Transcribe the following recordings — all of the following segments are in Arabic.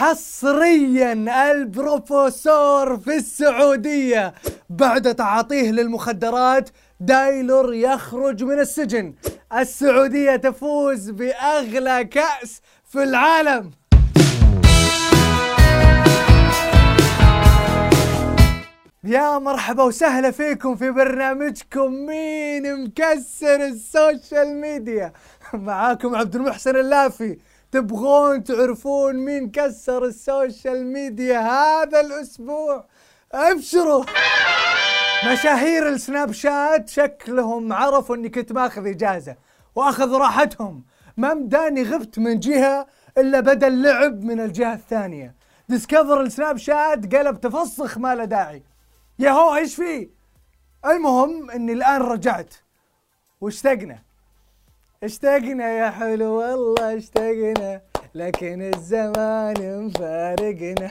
حصريا البروفيسور في السعودية بعد تعاطيه للمخدرات دايلور يخرج من السجن. السعودية تفوز بأغلى كأس في العالم. يا مرحبا وسهلا فيكم في برنامجكم مين مكسر ال social media. معاكم عبد المحسن اللافي. تبغون تعرفون مين كسر ال social media هذا الأسبوع؟ أبشروا! مشاهير ال Snapchat شكلهم عرفوا إني كنت ماخذ إجازة وأخذوا راحتهم. ما مداني غبت من جهة إلا بدا اللعب من الجهة الثانية. Discover ال Snapchat قلب تفسخ ما له داعي. يا هو إيش في؟ المهم إني الآن رجعت. واشتقنا. اشتقنا يا حلو والله اشتقنا لكن الزمان مفارقنا.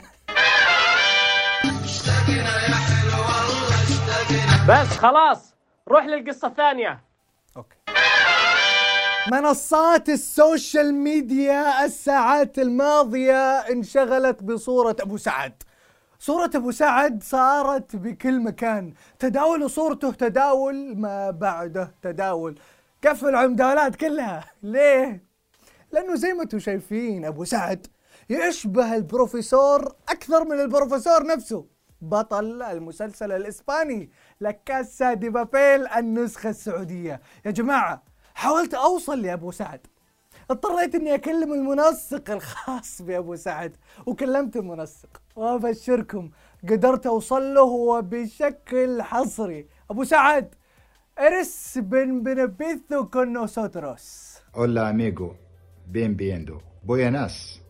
بس خلاص روح للقصة الثانية. okay. منصات ال social media الساعات الماضية انشغلت بصورة أبو سعد. صورة أبو سعد صارت بكل مكان. تداول صورته تداول ما بعده تداول. قفل على المداولات كلها. ليه؟ لأنه زي ما أنتم شايفين أبو سعد يشبه البروفيسور أكثر من البروفيسور نفسه. بطل المسلسل الإسباني لكاسا دي بابيل النسخة السعودية. يا جماعة حاولت أوصل لأبو سعد. اضطريت إني أكلم المنسق الخاص بأبو سعد وكلمت المنسق. وأبشركم قدرت أوصل له وبشكل حصري. أبو سعد! Eres bienvenido con nosotros Hola amigo, bienvenido. Buenas,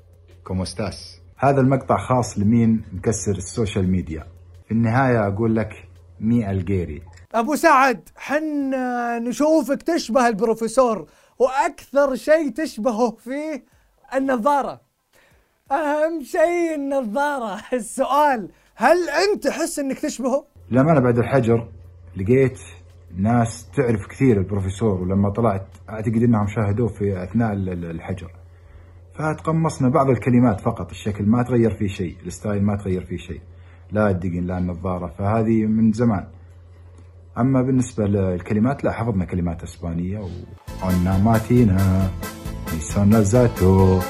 ¿cómo estás? هذا المقطع خاص لمين مكسر ال social media. في النهاية أقول لك me alegré. أبو سعد حنا نشوفك تشبه البروفيسور وأكثر شيء تشبهه فيه النظارة أهم شيء النظارة السؤال هل أنت تحس إنك تشبهه لما أنا بعد الحجر لقيت ناس تعرف كثير البروفيسور ولما طلعت أعتقد أنهم شاهدوه في ال- الحجر. فتقمصنا بعض الكلمات فقط الشكل ما تغير فيه شيء الستايل ما تغير فيه شيء لا الدقن لا النظارة فهذه من زمان. أما بالنسبة للكلمات لا حفظنا كلمات إسبانية وعنا ماتينا. نيسونا زاتو.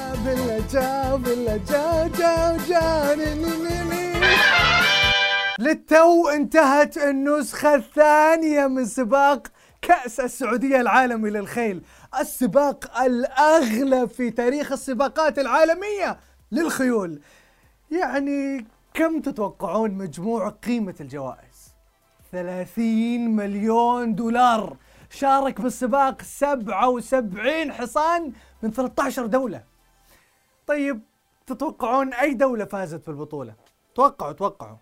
للتو انتهت النسخة الثانية من سباق كأس السعودية العالمي للخيل. السباق الأغلى في تاريخ السباقات العالمية للخيول. يعني كم تتوقعون مجموع قيمة الجوائز؟ 30 مليون دولار. شارك بالسباق 77 حصان من 13 دولة. طيب تتوقعون أي دولة فازت بالبطولة؟ توقعوا توقعوا.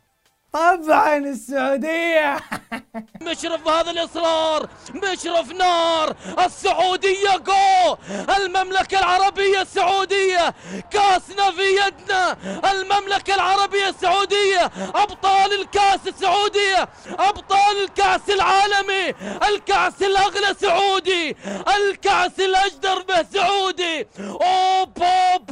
طبعا السعودية. مشرف هذا الإصرار مشرف نار السعودية جو المملكة العربية السعودية كاسنا في يدنا. المملكة العربية السعودية أبطال الكاس السعودية أبطال الكاس العالمي الكاس الأغلى سعودي الكاس الأجدر به سعودي. أوب أوب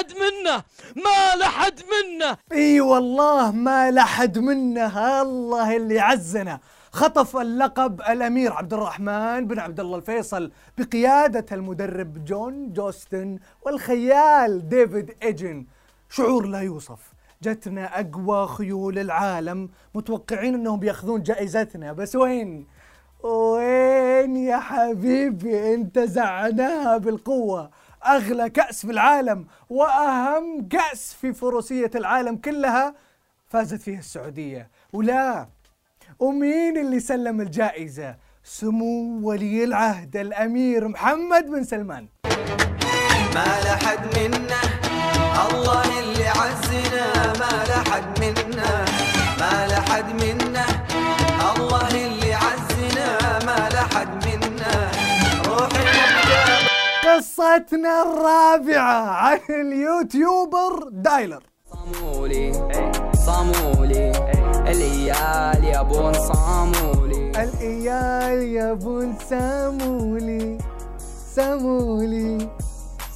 لحد منه ما لحد منه. إي والله ما لحد منه الله اللي عزنا. خطف اللقب الأمير عبد الرحمن بن عبد الله الفيصل بقيادة المدرب جون جوستن والخيال ديفيد إيجن. شعور لا يوصف. جتنا أقوى خيول العالم متوقعين أنهم بيأخذون جائزتنا. بس وين؟ وين يا حبيبي؟ انتزعناها بالقوة. أغلى كأس في العالم وأهم كأس في فروسية العالم كلها فازت فيها السعودية. ولا ومين اللي سلم الجائزة؟ سمو ولي العهد الأمير محمد بن سلمان. ما لحد منا الله اللي عزنا. ما لحد منا ما لحد منا. قصتنا الرابعة عن اليوتيوبر دايلر. صامولي صامولي. العيال يبون صامولي. الإيال يا بون سامولي سامولي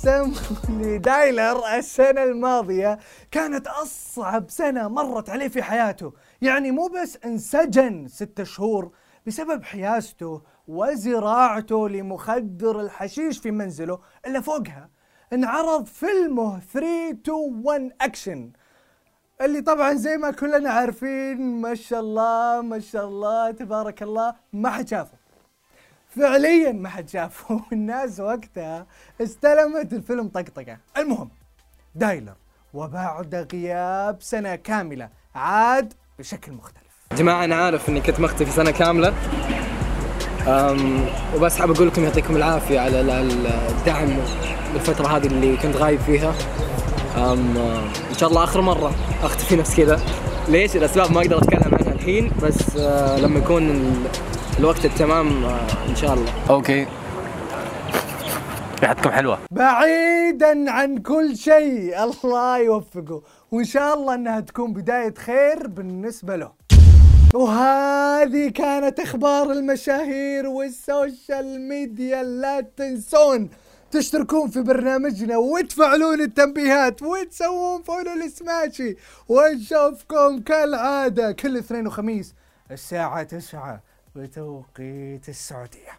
سموا دايلر السنة الماضية كانت أصعب سنة مرت عليه في حياته. يعني مو بس انسجن ستة شهور بسبب حيازته وزراعته لمخدر الحشيش في منزله إلا فوقها. انعرض فيلمه 3 2 1 أكشن اللي طبعا زي ما كلنا عارفين ما شاء الله ما شاء الله تبارك الله ما حد شافه. فعليا ما حد شافه. والناس وقتها استلمت الفيلم طقطقة. المهم دايلر وبعد غياب سنة كاملة عاد بشكل مختلف. جماعة أنا عارف إني كنت مختفي سنة كاملة. أم وبس حاب أقول لكم يعطيكم العافية على ال- ال- الدعم بالفترة هذه اللي كنت غايب فيها. إن شاء الله آخر مرة أختفي نفس كذا. ليش؟ الأسباب ما أقدر أتكلم عنها الحين بس آه، لما يكون ال- الوقت التمام آه، إن شاء الله. أوكي. ريحتكم حلوة. بعيدا عن كل شيء الله يوفقه. وإن شاء الله أنها تكون بداية خير بالنسبة له. وهذه كانت أخبار المشاهير وال social media. لا تنسون تشتركون في برنامجنا وتفعلون التنبيهات وتسوون follow لسماشي ونشوفكم كالعادة كل اثنين وخميس الساعة تسعة بتوقيت السعودية.